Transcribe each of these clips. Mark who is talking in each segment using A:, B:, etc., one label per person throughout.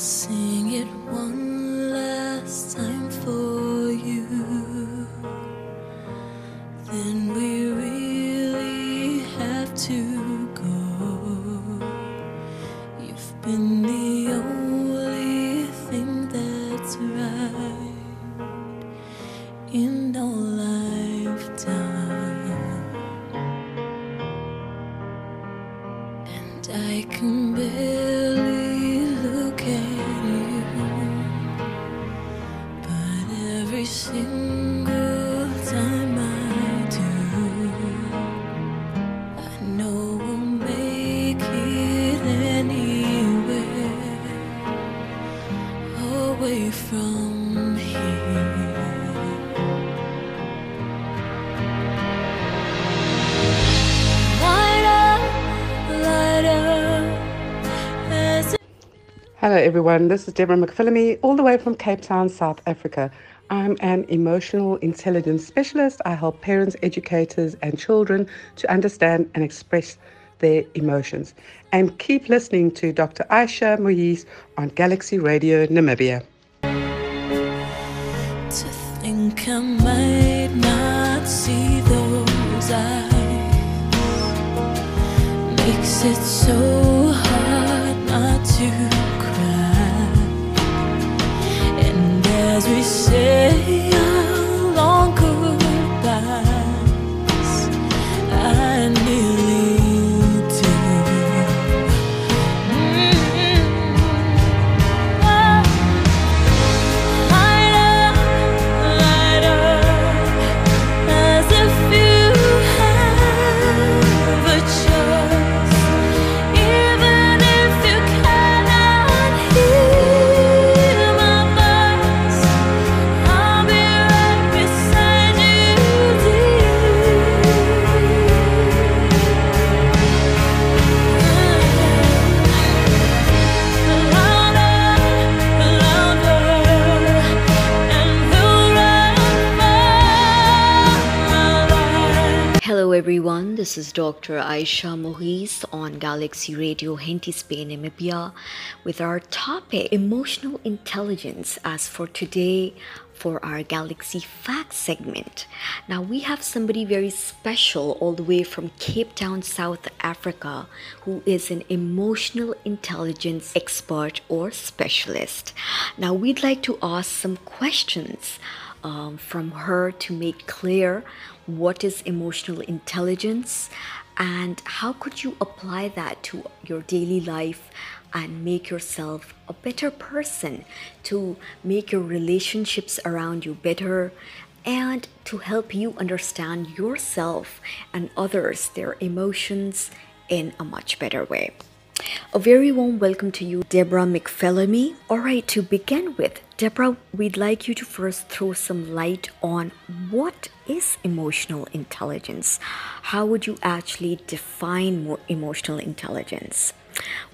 A: Sing it one
B: Hello, everyone. This is Deborah McPhillamy, all the way from Cape Town, South Africa. I'm an emotional intelligence specialist. I help parents, educators, and children to understand and express their emotions. And keep listening to Dr. Aisha Moise on Galaxy Radio Namibia.
A: To think I might not see those eyes makes it so hard And as
C: this is Dr. Aisha Moise on Galaxy Radio Henty Spain Namibia with our topic emotional intelligence as for today for our Galaxy Facts segment. Now we have somebody very special all the way from Cape Town, South Africa who is an emotional intelligence expert or specialist. Now we'd like to ask some questions um, from her to make clear what is emotional intelligence and how could you apply that to your daily life and make yourself a better person to make your relationships around you better and to help you understand yourself and others their emotions in a much better way a very warm welcome to you, Deborah McPhillamy. All right, to begin with, Deborah, we'd like you to first throw some light on what is emotional intelligence. How would you actually define emotional intelligence?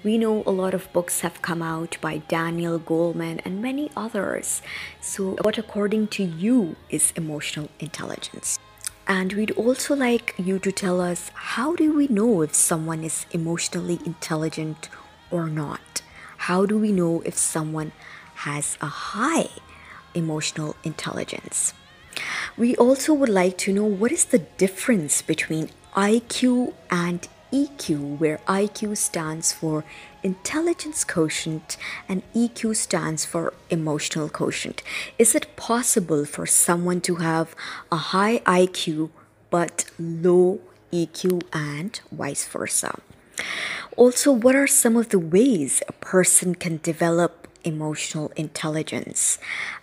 C: We know a lot of books have come out by Daniel Goleman and many others. So, what according to you is emotional intelligence? And we'd also like you to tell us how do we know if someone is emotionally intelligent or not? How do we know if someone has a high emotional intelligence? We also would like to know what is the difference between IQ and EQ, where IQ stands for intelligence quotient and EQ stands for emotional quotient. Is it possible for someone to have a high IQ but low EQ and vice versa? Also, what are some of the ways a person can develop emotional intelligence?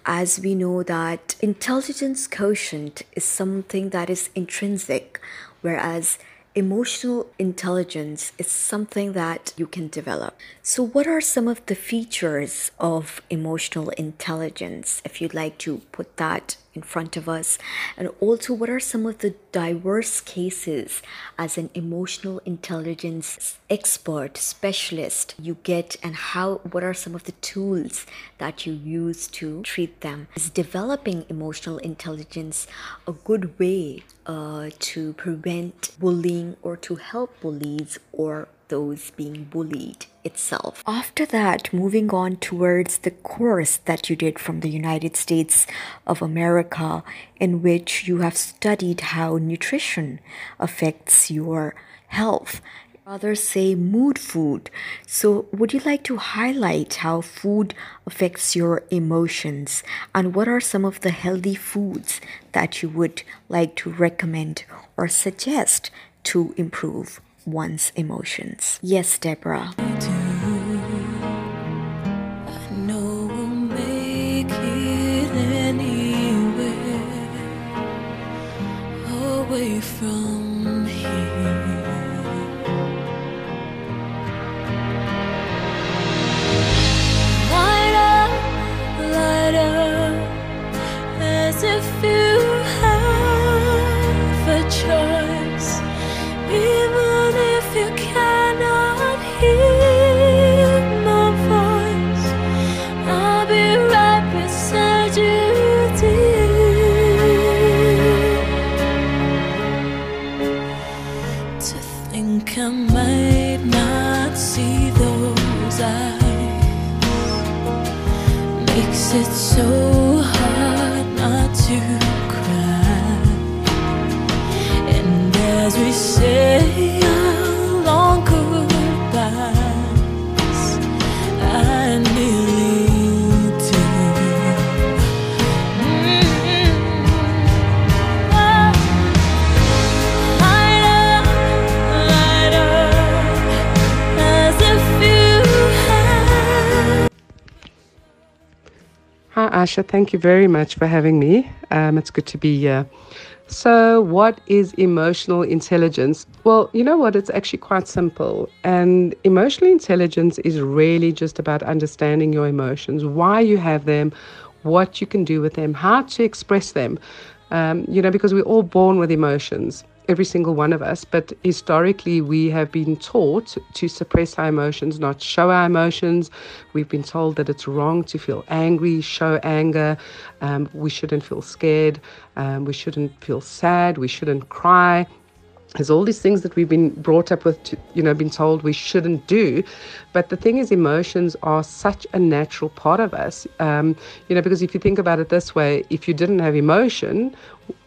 C: As we know that intelligence quotient is something that is intrinsic, whereas emotional intelligence is something that you can develop. So, what are some of the features of emotional intelligence, if you'd like to put that in front of us? And also, what are some of the diverse cases as an emotional intelligence expert, specialist you get, and how, what are some of the tools that you use to treat them? Is developing emotional intelligence a good way uh, to prevent bullying or to help bullies or those being bullied itself. After that, moving on towards the course that you did from the United States of America, in which you have studied how nutrition affects your health. Others say mood food. So, would you like to highlight how food affects your emotions and what are some of the healthy foods that you would like to recommend or suggest to improve one's emotions? Yes, Deborah.
A: from
B: Hi, Asha. Thank you very much for having me. Um, it's good to be here. So, what is emotional intelligence? Well, you know what? It's actually quite simple. And emotional intelligence is really just about understanding your emotions, why you have them, what you can do with them, how to express them. Um, you know, because we're all born with emotions every single one of us, but historically we have been taught to suppress our emotions, not show our emotions. We've been told that it's wrong to feel angry, show anger. Um, we shouldn't feel scared. Um, we shouldn't feel sad. We shouldn't cry. There's all these things that we've been brought up with, to, you know, been told we shouldn't do. But the thing is, emotions are such a natural part of us. Um, you know, because if you think about it this way, if you didn't have emotion,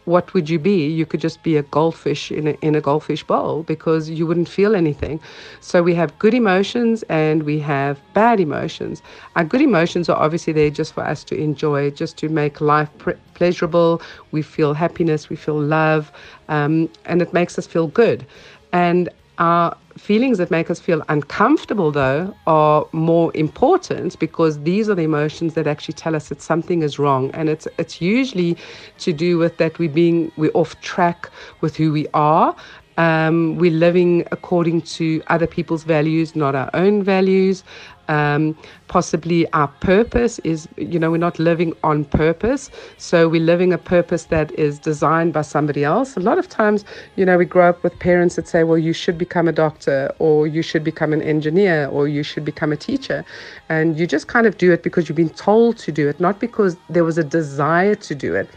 B: what would you be? You could just be a goldfish in a, in a goldfish bowl because you wouldn't feel anything. So we have good emotions and we have bad emotions. Our good emotions are obviously there just for us to enjoy, just to make life pre- pleasurable. We feel happiness, we feel love, um, and it makes us feel good. And our feelings that make us feel uncomfortable, though, are more important because these are the emotions that actually tell us that something is wrong, and it's it's usually to do with that we're being we're off track with who we are. Um, we're living according to other people's values, not our own values. Um, possibly our purpose is, you know, we're not living on purpose. So we're living a purpose that is designed by somebody else. A lot of times, you know, we grow up with parents that say, well, you should become a doctor or you should become an engineer or you should become a teacher. And you just kind of do it because you've been told to do it, not because there was a desire to do it.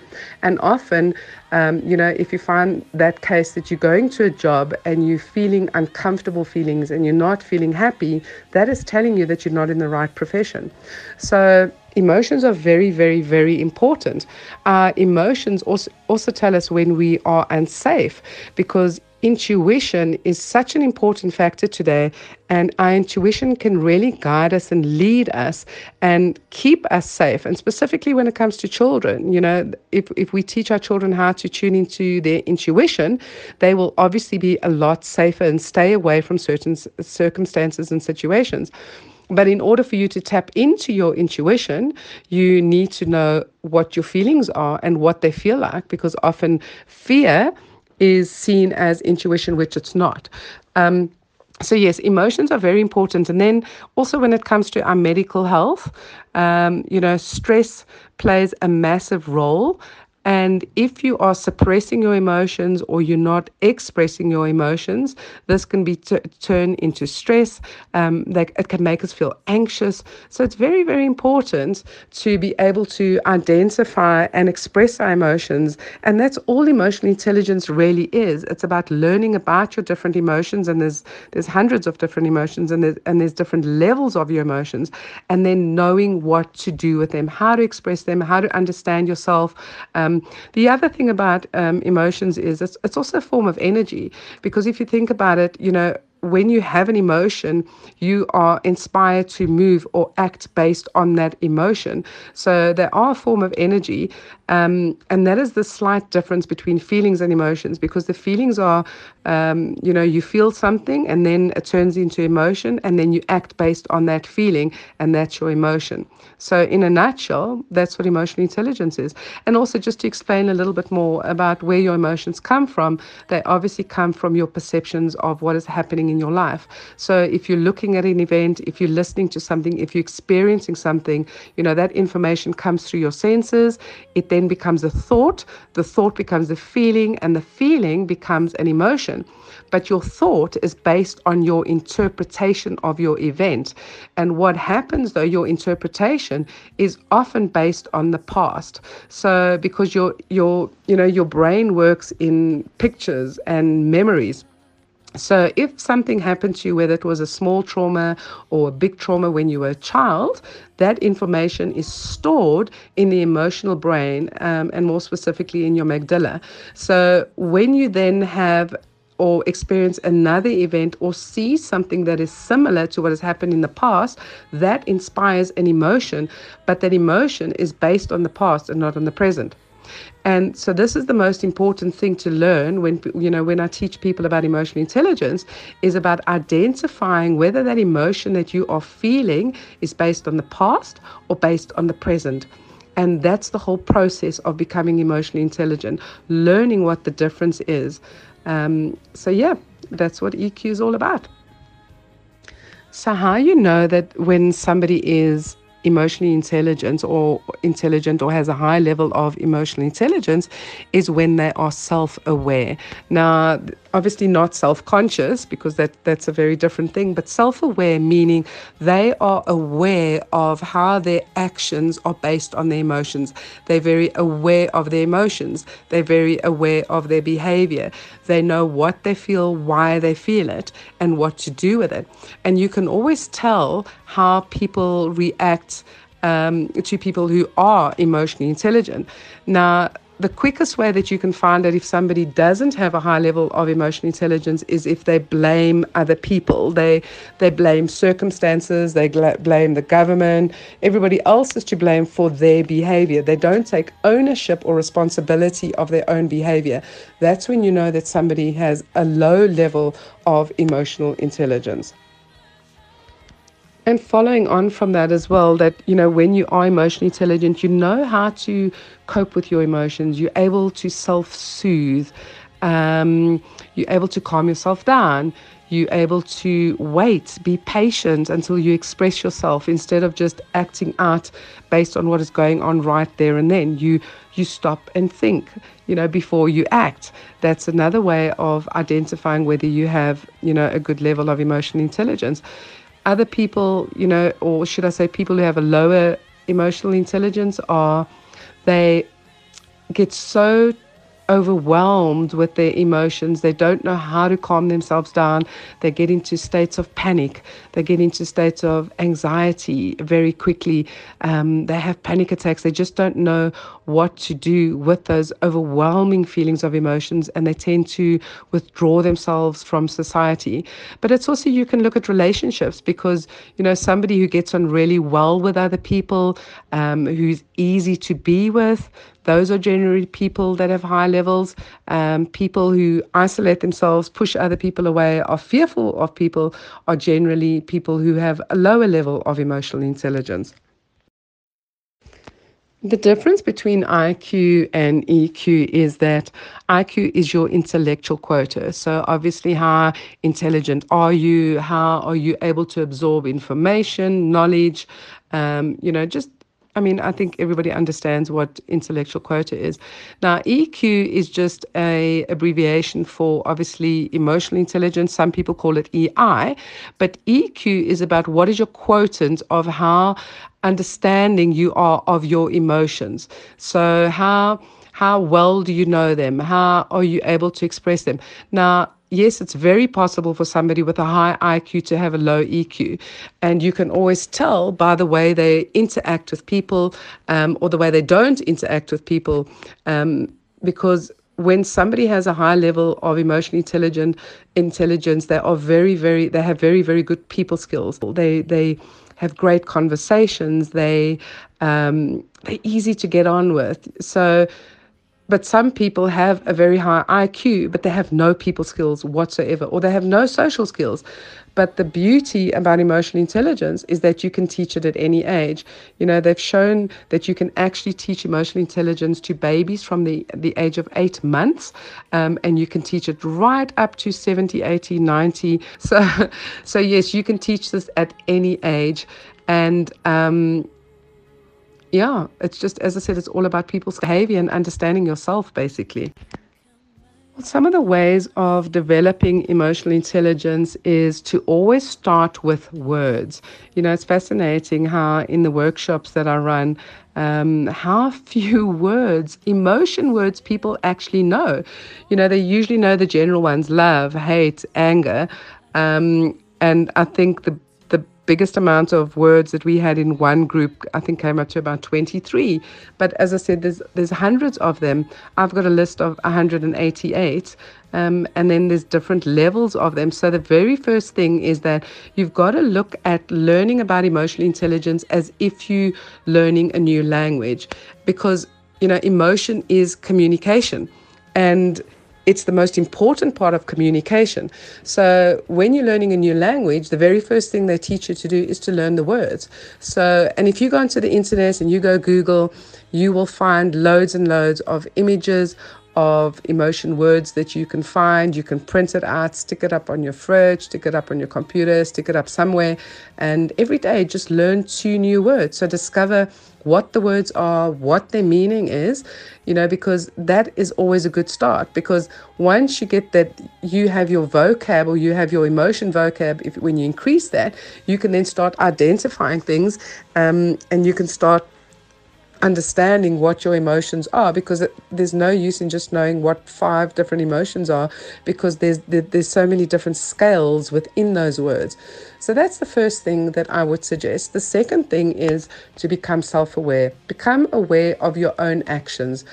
B: And often, um, you know, if you find that case that you're going to a job and you're feeling uncomfortable feelings and you're not feeling happy, that is telling you that you're not in the right profession. So, emotions are very, very, very important. Our emotions also, also tell us when we are unsafe because intuition is such an important factor today and our intuition can really guide us and lead us and keep us safe. And specifically when it comes to children you know if, if we teach our children how to tune into their intuition they will obviously be a lot safer and stay away from certain circumstances and situations. But in order for you to tap into your intuition, you need to know what your feelings are and what they feel like, because often fear is seen as intuition, which it's not. Um, so yes, emotions are very important, and then also when it comes to our medical health, um, you know, stress plays a massive role. And if you are suppressing your emotions or you're not expressing your emotions, this can be t- turned into stress. Um, that it can make us feel anxious. So it's very, very important to be able to identify and express our emotions. And that's all emotional intelligence really is. It's about learning about your different emotions, and there's there's hundreds of different emotions, and there's, and there's different levels of your emotions, and then knowing what to do with them, how to express them, how to understand yourself. Um, um, the other thing about um, emotions is it's, it's also a form of energy because if you think about it, you know, when you have an emotion, you are inspired to move or act based on that emotion. So they are a form of energy. Um, and that is the slight difference between feelings and emotions because the feelings are, um, you know, you feel something and then it turns into emotion and then you act based on that feeling and that's your emotion. So, in a nutshell, that's what emotional intelligence is. And also, just to explain a little bit more about where your emotions come from, they obviously come from your perceptions of what is happening in your life. So if you're looking at an event, if you're listening to something, if you're experiencing something, you know, that information comes through your senses. It then becomes a thought. The thought becomes a feeling, and the feeling becomes an emotion. But your thought is based on your interpretation of your event. And what happens though, your interpretation is often based on the past. So because your your you know your brain works in pictures and memories. So, if something happened to you, whether it was a small trauma or a big trauma when you were a child, that information is stored in the emotional brain um, and more specifically in your amygdala. So, when you then have or experience another event or see something that is similar to what has happened in the past, that inspires an emotion, but that emotion is based on the past and not on the present. And so this is the most important thing to learn when you know when I teach people about emotional intelligence is about identifying whether that emotion that you are feeling is based on the past or based on the present. And that's the whole process of becoming emotionally intelligent, learning what the difference is. Um, so yeah, that's what EQ is all about. So how you know that when somebody is emotionally intelligent or intelligent or has a high level of emotional intelligence is when they are self-aware. Now, obviously not self-conscious because that that's a very different thing, but self-aware meaning they are aware of how their actions are based on their emotions. They're very aware of their emotions. They're very aware of their behavior. They know what they feel, why they feel it, and what to do with it. And you can always tell how people react um, to people who are emotionally intelligent. Now, the quickest way that you can find out if somebody doesn't have a high level of emotional intelligence is if they blame other people. They they blame circumstances, they blame the government, everybody else is to blame for their behavior. They don't take ownership or responsibility of their own behavior. That's when you know that somebody has a low level of emotional intelligence. And following on from that as well, that, you know, when you are emotionally intelligent, you know how to cope with your emotions. You're able to self soothe. Um, you're able to calm yourself down. You're able to wait, be patient until you express yourself instead of just acting out based on what is going on right there and then. You you stop and think, you know, before you act. That's another way of identifying whether you have, you know, a good level of emotional intelligence other people, you know, or should I say people who have a lower emotional intelligence are they get so overwhelmed with their emotions. They don't know how to calm themselves down. They get into states of panic. They get into states of anxiety very quickly. Um, they have panic attacks. They just don't know what to do with those overwhelming feelings of emotions and they tend to withdraw themselves from society. But it's also, you can look at relationships because, you know, somebody who gets on really well with other people, um, who's easy to be with, those are generally people that have high levels. Um, people who isolate themselves, push other people away, are fearful of people, are generally people who have a lower level of emotional intelligence. The difference between IQ and EQ is that IQ is your intellectual quota. So, obviously, how intelligent are you? How are you able to absorb information, knowledge? Um, you know, just I mean, I think everybody understands what intellectual quota is. Now, EQ is just a abbreviation for obviously emotional intelligence. Some people call it EI, but EQ is about what is your quotient of how understanding you are of your emotions. So how how well do you know them? How are you able to express them? Now, yes, it's very possible for somebody with a high IQ to have a low EQ. And you can always tell by the way they interact with people um, or the way they don't interact with people. Um, because when somebody has a high level of emotional intelligent intelligence, they are very, very, they have very, very good people skills. They, they, have great conversations. They um, they're easy to get on with. So but some people have a very high IQ, but they have no people skills whatsoever, or they have no social skills. But the beauty about emotional intelligence is that you can teach it at any age. You know, they've shown that you can actually teach emotional intelligence to babies from the, the age of eight months, um, and you can teach it right up to 70, 80, 90. So, so yes, you can teach this at any age. And um, yeah, it's just, as I said, it's all about people's behavior and understanding yourself, basically. Some of the ways of developing emotional intelligence is to always start with words. You know, it's fascinating how in the workshops that I run, um, how few words, emotion words, people actually know. You know, they usually know the general ones love, hate, anger. Um, and I think the biggest amount of words that we had in one group, I think, came up to about 23. But as I said, there's there's hundreds of them. I've got a list of 188. Um, and then there's different levels of them. So the very first thing is that you've got to look at learning about emotional intelligence as if you're learning a new language, because you know emotion is communication, and it's the most important part of communication. So when you're learning a new language, the very first thing they teach you to do is to learn the words. So, and if you go onto the internet and you go Google, you will find loads and loads of images of emotion words that you can find. You can print it out, stick it up on your fridge, stick it up on your computer, stick it up somewhere, and every day just learn two new words. So discover what the words are, what their meaning is, you know, because that is always a good start. Because once you get that, you have your vocab or you have your emotion vocab, if when you increase that, you can then start identifying things um, and you can start understanding what your emotions are because it, there's no use in just knowing what five different emotions are because there's there, there's so many different scales within those words. So that's the first thing that i would suggest. The second thing is to become self-aware. Become aware of your own actions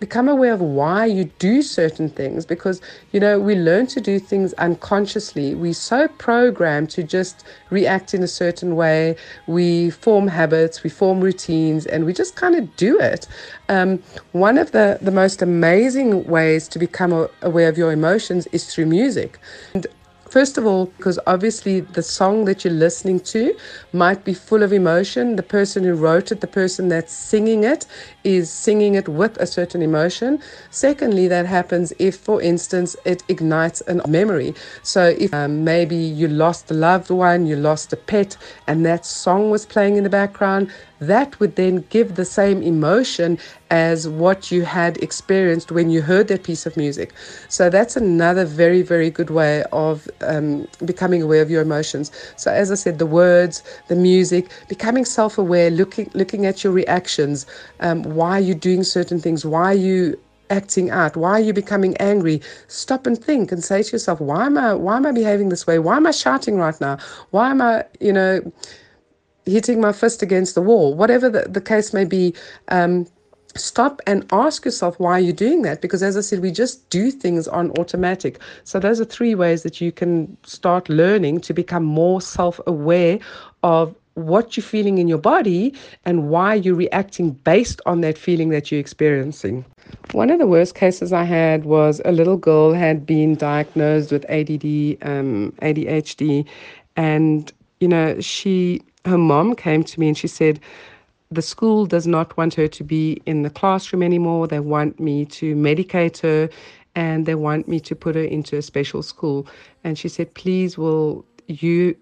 B: become aware of why you do certain things because you know we learn to do things unconsciously. We're so programmed to just react in a certain way. We form habits we form routines and we just kind of do it. Um, one of the the most amazing ways to become aware of your emotions is through music. And First of all, because obviously the song that you're listening to might be full of emotion. The person who wrote it, the person that's singing it, is singing it with a certain emotion. Secondly, that happens if, for instance, it ignites a memory. So if um, maybe you lost a loved one, you lost a pet, and that song was playing in the background, that would then give the same emotion as what you had experienced when you heard that piece of music. So that's another very, very good way of um, becoming aware of your emotions. So as I said, the words, the music, becoming self-aware, looking looking at your reactions, um, why you're doing certain things, why are you acting out? Why are you becoming angry? Stop and think and say to yourself why am i why am i behaving this way? Why am i shouting right now? Why am i you know hitting my fist against the wall, whatever the, the case may be, um, stop and ask yourself why you're doing that. Because as I said, we just do things on automatic. So those are three ways that you can start learning to become more self aware of what you're feeling in your body and why you're reacting based on that feeling that you're experiencing. One of the worst cases I had was a little girl had been diagnosed with ADD, um, ADHD, and you know she her mom came to me and she said, the school does not want her to be in the classroom anymore. They want me to medicate her and they want me to put her into a special school. And she said, please, will you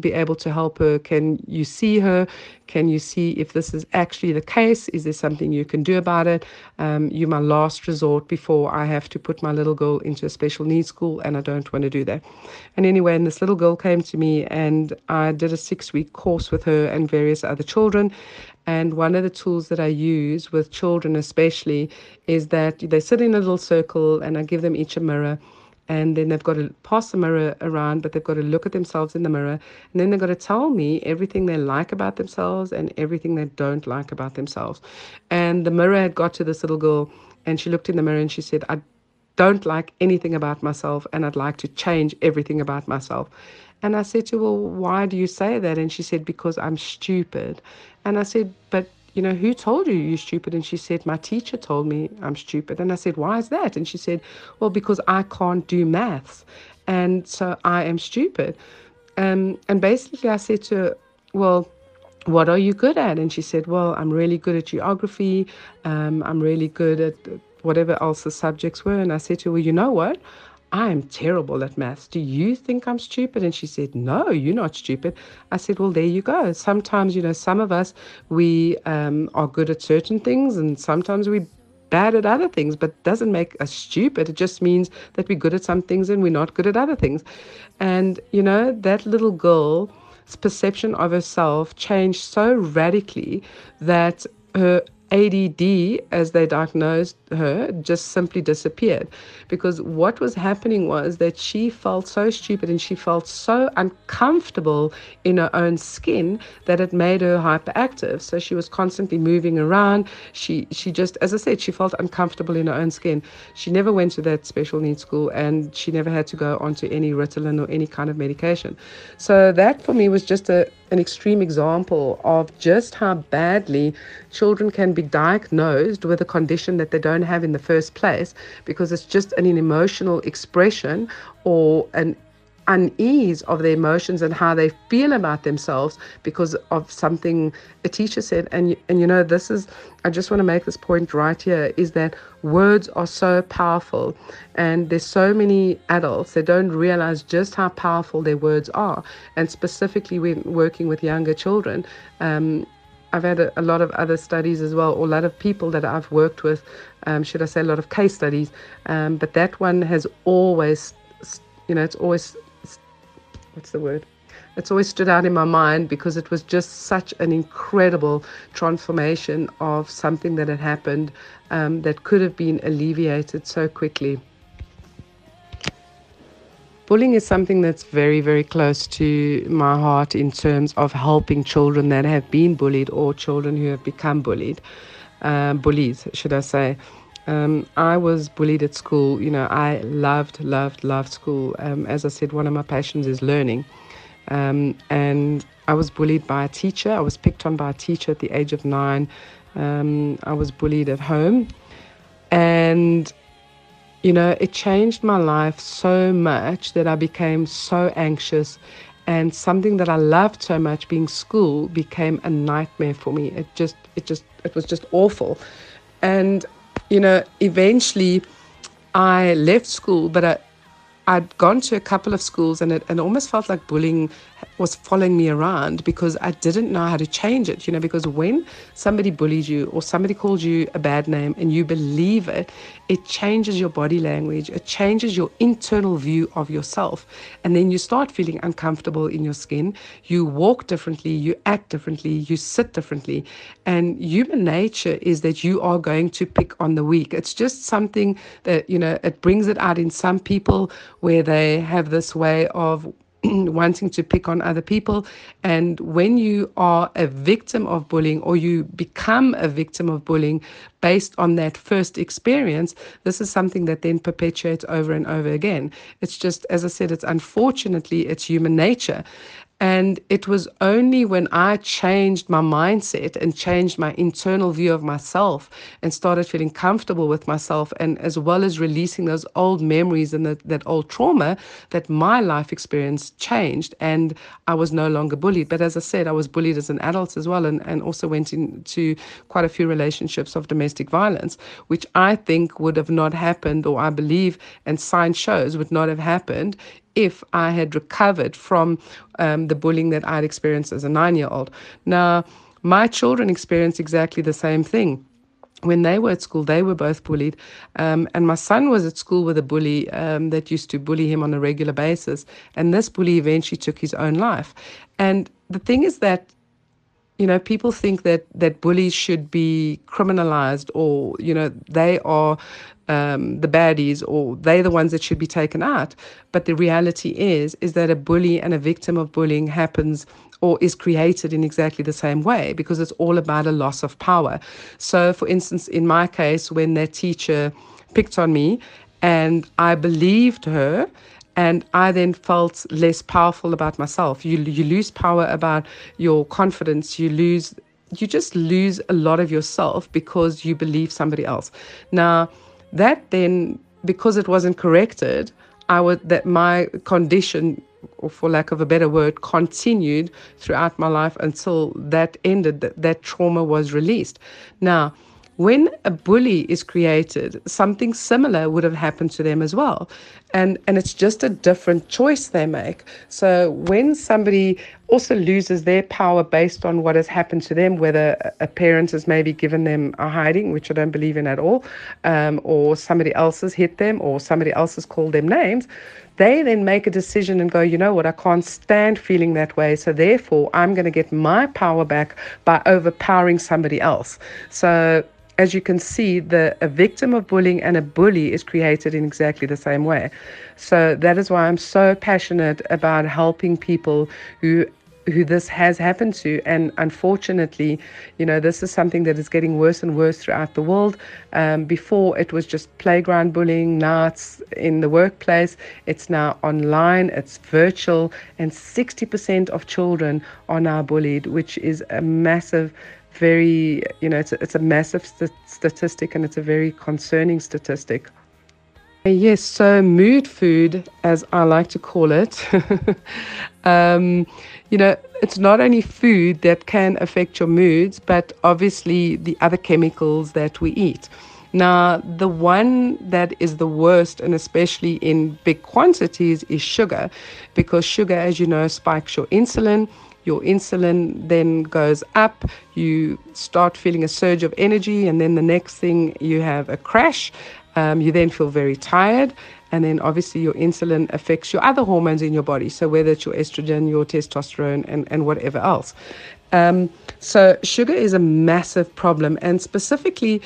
B: be able to help her? Can you see her? Can you see if this is actually the case? Is there something you can do about it? Um, you're my last resort before I have to put my little girl into a special needs school, and I don't want to do that. And anyway, and this little girl came to me, and I did a six week course with her and various other children. And one of the tools that I use with children, especially, is that they sit in a little circle and I give them each a mirror and then they've got to pass the mirror around, but they've got to look at themselves in the mirror, and then they've got to tell me everything they like about themselves and everything they don't like about themselves. And the mirror had got to this little girl, and she looked in the mirror and she said, I don't like anything about myself, and I'd like to change everything about myself. And I said to her, Well, why do you say that? And she said, Because I'm stupid. And I said, But you know, who told you you're stupid? And she said, my teacher told me I'm stupid. And I said, why is that? And she said, well, because I can't do maths. And so I am stupid. Um, and basically I said to her, well, what are you good at? And she said, well, I'm really good at geography. Um, I'm really good at whatever else the subjects were. And I said to her, well, you know what? I'm terrible at maths. Do you think I'm stupid? And she said, No, you're not stupid. I said, Well, there you go. Sometimes, you know, some of us, we um, are good at certain things, and sometimes we're bad at other things, but doesn't make us stupid. It just means that we're good at some things and we're not good at other things. And, you know, that little girl's perception of herself changed so radically that her ADD, as they diagnosed her, just simply disappeared. Because what was happening was that she felt so stupid and she felt so uncomfortable in her own skin that it made her hyperactive. So she was constantly moving around. She, she just, as I said, she felt uncomfortable in her own skin. She never went to that special needs school and she never had to go onto any Ritalin or any kind of medication. So that for me was just a, an extreme example of just how badly children can be diagnosed with a condition that they don't have in the first place because it's just an emotional expression or an unease of their emotions and how they feel about themselves because of something a teacher said and and you know this is I just want to make this point right here is that words are so powerful and there's so many adults that don't realize just how powerful their words are and specifically when working with younger children um, I've had a, a, lot of other studies as well, or a lot of people that I've worked with, um, should I say, a lot of case studies. Um, but that one has always, you know, it's always what's the word? It's always stood out in my mind because it was just such an incredible transformation of something that had happened um, that could have been alleviated so quickly. Bullying is something that's very, very close to my heart in terms of helping children that have been bullied or children who have become bullied, uh, bullies, should I say. Um, I was bullied at school. You know, I loved, loved, loved school. Um, as I said, one of my passions is learning. Um, and I was bullied by a teacher. I was picked on by a teacher at the age of nine. Um, I was bullied at home. And, you know, it changed my life so much that I became so anxious. And something that I loved so much, being school, became a nightmare for me. It just, it just, it was just awful. And you know, eventually I left school, but I, I'd gone to a couple of schools and it, and it almost felt like bullying was following me around because I didn't know how to change it, you know, because when somebody bullies you or somebody calls you a bad name and you believe it, it changes your body language, it changes your internal view of yourself. And then you start feeling uncomfortable in your skin. You walk differently, you act differently, you sit differently. And human nature is that you are going to pick on the weak. It's just something that, you know, it brings it out in some people where they have this way of wanting to pick on other people. And when you are a victim of bullying or you become a victim of bullying based on that first experience, this is something that then perpetuates over and over again. It's just, as I said, it's unfortunately, it's human nature. And it was only when I changed my mindset and changed my internal view of myself and started feeling comfortable with myself, and as well as releasing those old memories and the, that old trauma, that my life experience changed and I was no longer bullied. But as I said, I was bullied as an adult as well, and, and also went into quite a few relationships of domestic violence, which I think would have not happened, or I believe, and science shows would not have happened if I had recovered from um, the bullying that I'd experienced as a nine year old. Now, my children experienced exactly the same thing when they were at school, they were both bullied. Um, and my son was at school with a bully um, that used to bully him on a regular basis. And this bully eventually took his own life. And the thing is that you know, people think that that bullies should be criminalized or, you know, they are um, the baddies or they're the ones that should be taken out. But the reality is, is that a bully and a victim of bullying happens or is created in exactly the same way because it's all about a loss of power. So, for instance, in my case, when that teacher picked on me and I believed her, and I then felt less powerful about myself. You you lose power about your confidence. You lose you just lose a lot of yourself because you believe somebody else. Now, that then because it wasn't corrected, I would that my condition or for lack of a better word, continued throughout my life until that ended, that, that trauma was released. Now, when a bully is created, something similar would have happened to them as well. And, and it's just a different choice they make. So when somebody also loses their power based on what has happened to them, whether a parent has maybe given them a hiding, which I don't believe in at all, um, or somebody else has hit them, or somebody else has called them names, they then make a decision and go, you know what, I can't stand feeling that way. So therefore, I'm going to get my power back by overpowering somebody else. So as you can see, the a victim of bullying and a bully is created in exactly the same way. So that is why I'm so passionate about helping people who who this has happened to. And unfortunately, you know, this is something that is getting worse and worse throughout the world. Um, before it was just playground bullying, now it's in the workplace, it's now online, it's virtual, and 60% of children are now bullied, which is a massive very you know it's a, it's a massive st- statistic and it's a very concerning statistic Yes, so mood food, as I like to call it, um, you know, it's not only food that can affect your moods, but obviously the other chemicals that we eat. Now, the one that is the worst, and especially in big quantities, is sugar, because sugar, as you know, spikes your insulin. Your insulin then goes up, you start feeling a surge of energy, and then the next thing you have a crash. Um, you then feel very tired, and then obviously your insulin affects your other hormones in your body. So whether it's your estrogen, your testosterone, and, and whatever else. Um, so sugar is a massive problem, and specifically,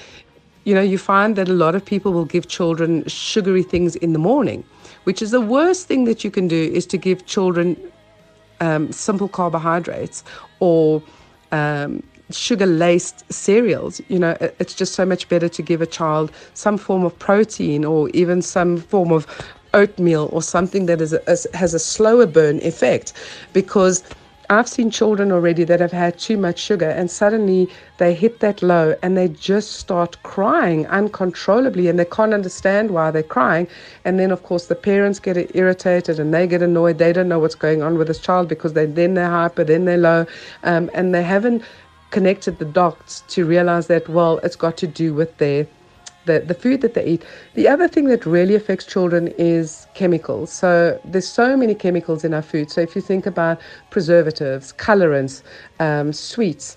B: you know, you find that a lot of people will give children sugary things in the morning, which is the worst thing that you can do is to give children um, simple carbohydrates or um, sugar laced cereals. You know, it's just so much better to give a child some form of protein or even some form of oatmeal or something that is a, has a slower burn effect because I've seen children already that have had too much sugar and suddenly they hit that low and they just start crying uncontrollably and they can't understand why they're crying. And then, of course, the parents get irritated and they get annoyed. They don't know what's going on with this child because they, then they're hyper, then they're low, um, and they haven't connected the dots to realize that, well, it's got to do with their the, the food that they eat. The other thing that really affects children is chemicals. So there's so many chemicals in our food. So if you think about preservatives, colorants, um, sweets,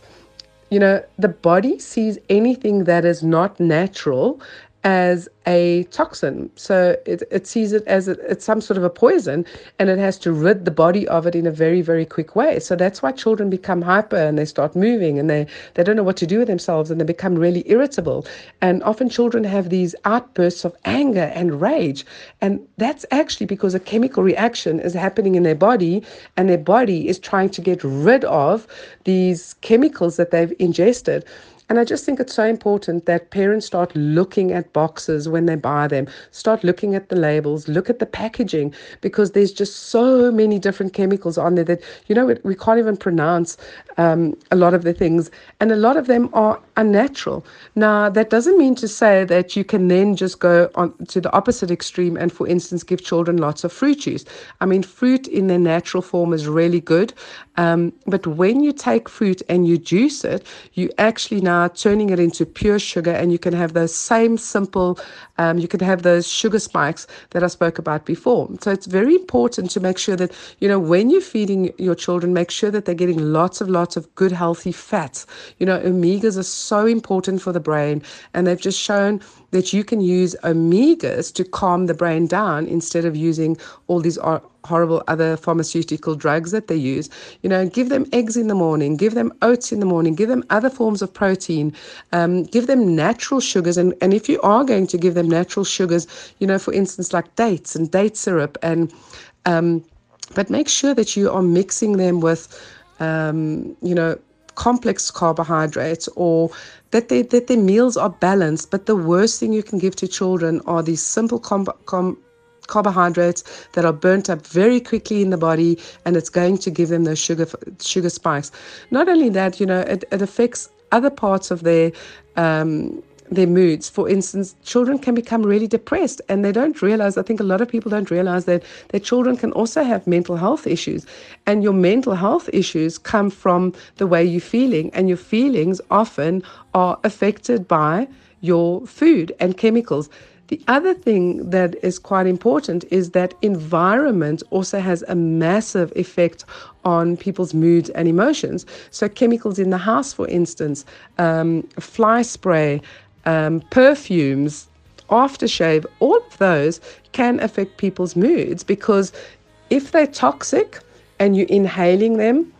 B: you know, the body sees anything that is not natural as a toxin. So it, it sees it as a, it's some sort of a poison and it has to rid the body of it in a very, very quick way. So that's why children become hyper and they start moving and they, they don't know what to do with themselves and they become really irritable. And often children have these outbursts of anger and rage. And that's actually because a chemical reaction is happening in their body and their body is trying to get rid of these chemicals that they've ingested. And I just think it's so important that parents start looking at boxes when they buy them, start looking at the labels, look at the packaging, because there's just so many different chemicals on there that, you know, we can't even pronounce um, a lot of the things. And a lot of them are unnatural. Now, that doesn't mean to say that you can then just go on to the opposite extreme and, for instance, give children lots of fruit juice. I mean, fruit in their natural form is really good. Um, but when you take fruit and you juice it, you actually now now turning it into pure sugar, and you can have those same simple, um, you can have those sugar spikes that I spoke about before. So it's very important to make sure that, you know, when you're feeding your children, make sure that they're getting lots of, lots of good, healthy fats. You know, omegas are so important for the brain, and they've just shown that you can use omegas to calm the brain down instead of using all these horrible other pharmaceutical drugs that they use. You know, give them eggs in the morning, give them oats in the morning, give them other forms of protein, um, give them natural sugars. And, and if you are going to give them natural sugars, you know, for instance, like dates and date syrup, and um, but make sure that you are mixing them with, um, you know, complex carbohydrates or that, they, that their meals are balanced. But the worst thing you can give to children are these simple com- com- carbohydrates that are burnt up very quickly in the body and it's going to give them those sugar sugar spikes not only that you know it, it affects other parts of their um, their moods. For instance, children can become really depressed and they don't realize, I think a lot of people don't realize that their children can also have mental health issues. And your mental health issues come from the way you're feeling, and your feelings often are affected by your food and chemicals. The other thing that is quite important is that environment also has a massive effect on people's moods and emotions. So, chemicals in the house, for instance, um, fly spray, um, perfumes, aftershave, all of those can affect people's moods because if they're toxic and you're inhaling them,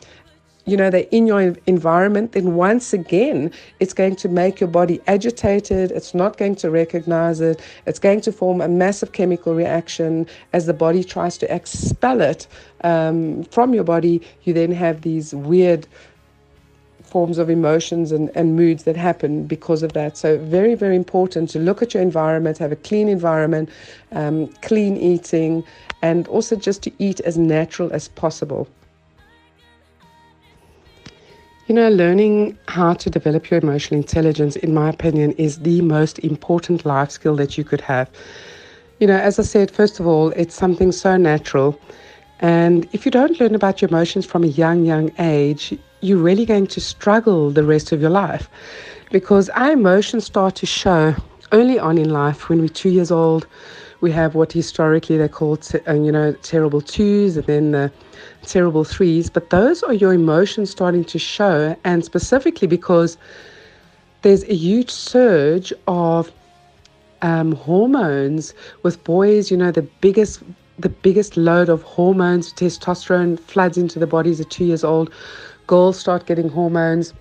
B: you know, they're in your environment, then once again, it's going to make your body agitated. It's not going to recognize it. It's going to form a massive chemical reaction as the body tries to expel it um, from your body. You then have these weird forms of emotions and, and moods that happen because of that. So, very, very important to look at your environment, have a clean environment, um, clean eating, and also just to eat as natural as possible. You know, learning how to develop your emotional intelligence, in my opinion, is the most important life skill that you could have. You know, as I said, first of all, it's something so natural. And if you don't learn about your emotions from a young, young age, you're really going to struggle the rest of your life because our emotions start to show early on in life when we're two years old. We have what historically they call, uh, you know, terrible twos and then the terrible threes, but those are your emotions starting to show, and specifically because there's a huge surge of um, hormones with boys. You know, the biggest the biggest load of hormones, testosterone floods into the bodies at two years old. Girls start getting hormones.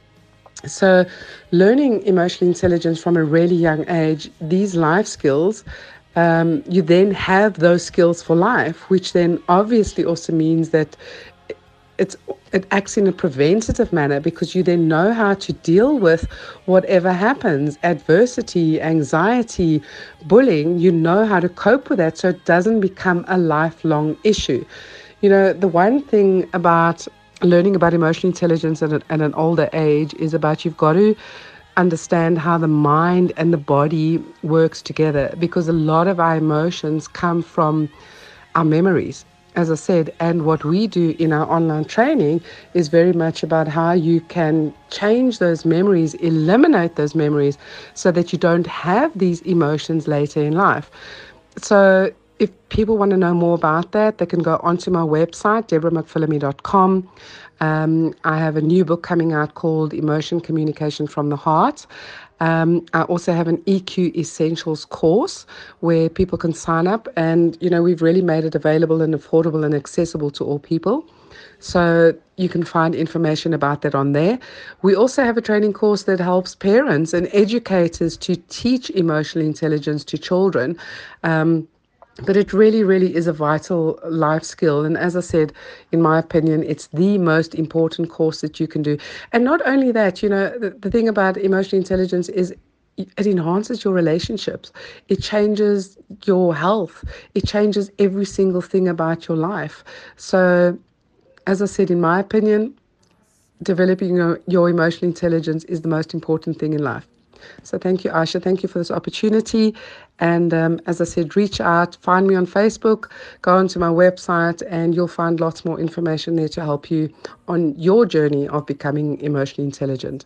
B: So, learning emotional intelligence from a really young age, these life skills um, you then have those skills for life, which then obviously also means that it's it acts in a preventative manner because you then know how to deal with whatever happens adversity anxiety bullying you know how to cope with that so it doesn't become a lifelong issue. You know the one thing about learning about emotional intelligence at, a, at an older age is about you've got to understand how the mind and the body works together because a lot of our emotions come from our memories as I said, and what we do in our online training is very much about how you can change those memories, eliminate those memories, so that you don't have these emotions later in life. So, if people want to know more about that, they can go onto my website, deborahmcphillimy.com. Um, I have a new book coming out called Emotion Communication from the Heart. Um, I also have an EQ Essentials course where people can sign up, and you know we've really made it available and affordable and accessible to all people. So you can find information about that on there. We also have a training course that helps parents and educators to teach emotional intelligence to children. Um, but it really, really is a vital life skill. And as I said, in my opinion, it's the most important course that you can do. And not only that, you know, the, the thing about emotional intelligence is it enhances your relationships. It changes your health. It changes every single thing about your life. So, as I said, in my opinion, developing your, your emotional intelligence is the most important thing in life. So thank you, Aisha. Thank you for this opportunity. And um, as I said, reach out, find me on Facebook, go onto my website, and you'll find lots more information there to help you on your journey of becoming emotionally intelligent.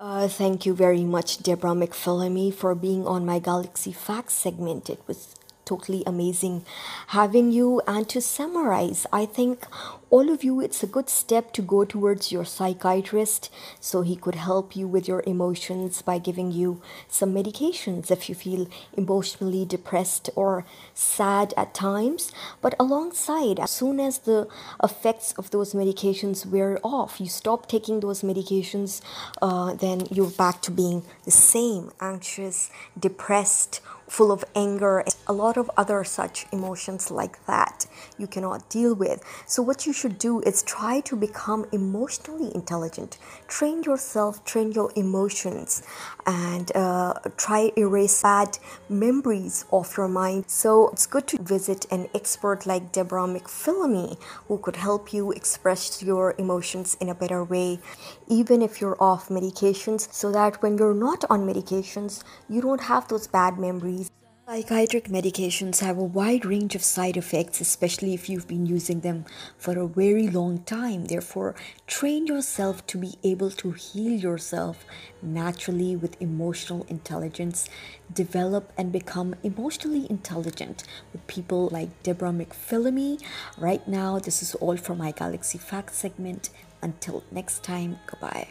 C: Uh, thank you very much, Deborah McPhillamy, for being on my Galaxy Facts segment. It was totally amazing having you. And to summarize, I think all of you, it's a good step to go towards your psychiatrist so he could help you with your emotions by giving you some medications if you feel emotionally depressed or sad at times. But alongside, as soon as the effects of those medications wear off, you stop taking those medications, uh, then you're back to being the same anxious, depressed, full of anger, a lot of other such emotions like that you cannot deal with. So, what you should do is try to become emotionally intelligent. Train yourself, train your emotions, and uh, try erase bad memories of your mind. So, it's good to visit an expert like Deborah McPhillamy who could help you express your emotions in a better way, even if you're off medications, so that when you're not on medications, you don't have those bad memories Psychiatric medications have a wide range of side effects, especially if you've been using them for a very long time. Therefore, train yourself to be able to heal yourself naturally with emotional intelligence. Develop and become emotionally intelligent with people like Deborah McPhillamy. Right now, this is all for my Galaxy Facts segment. Until next time, goodbye.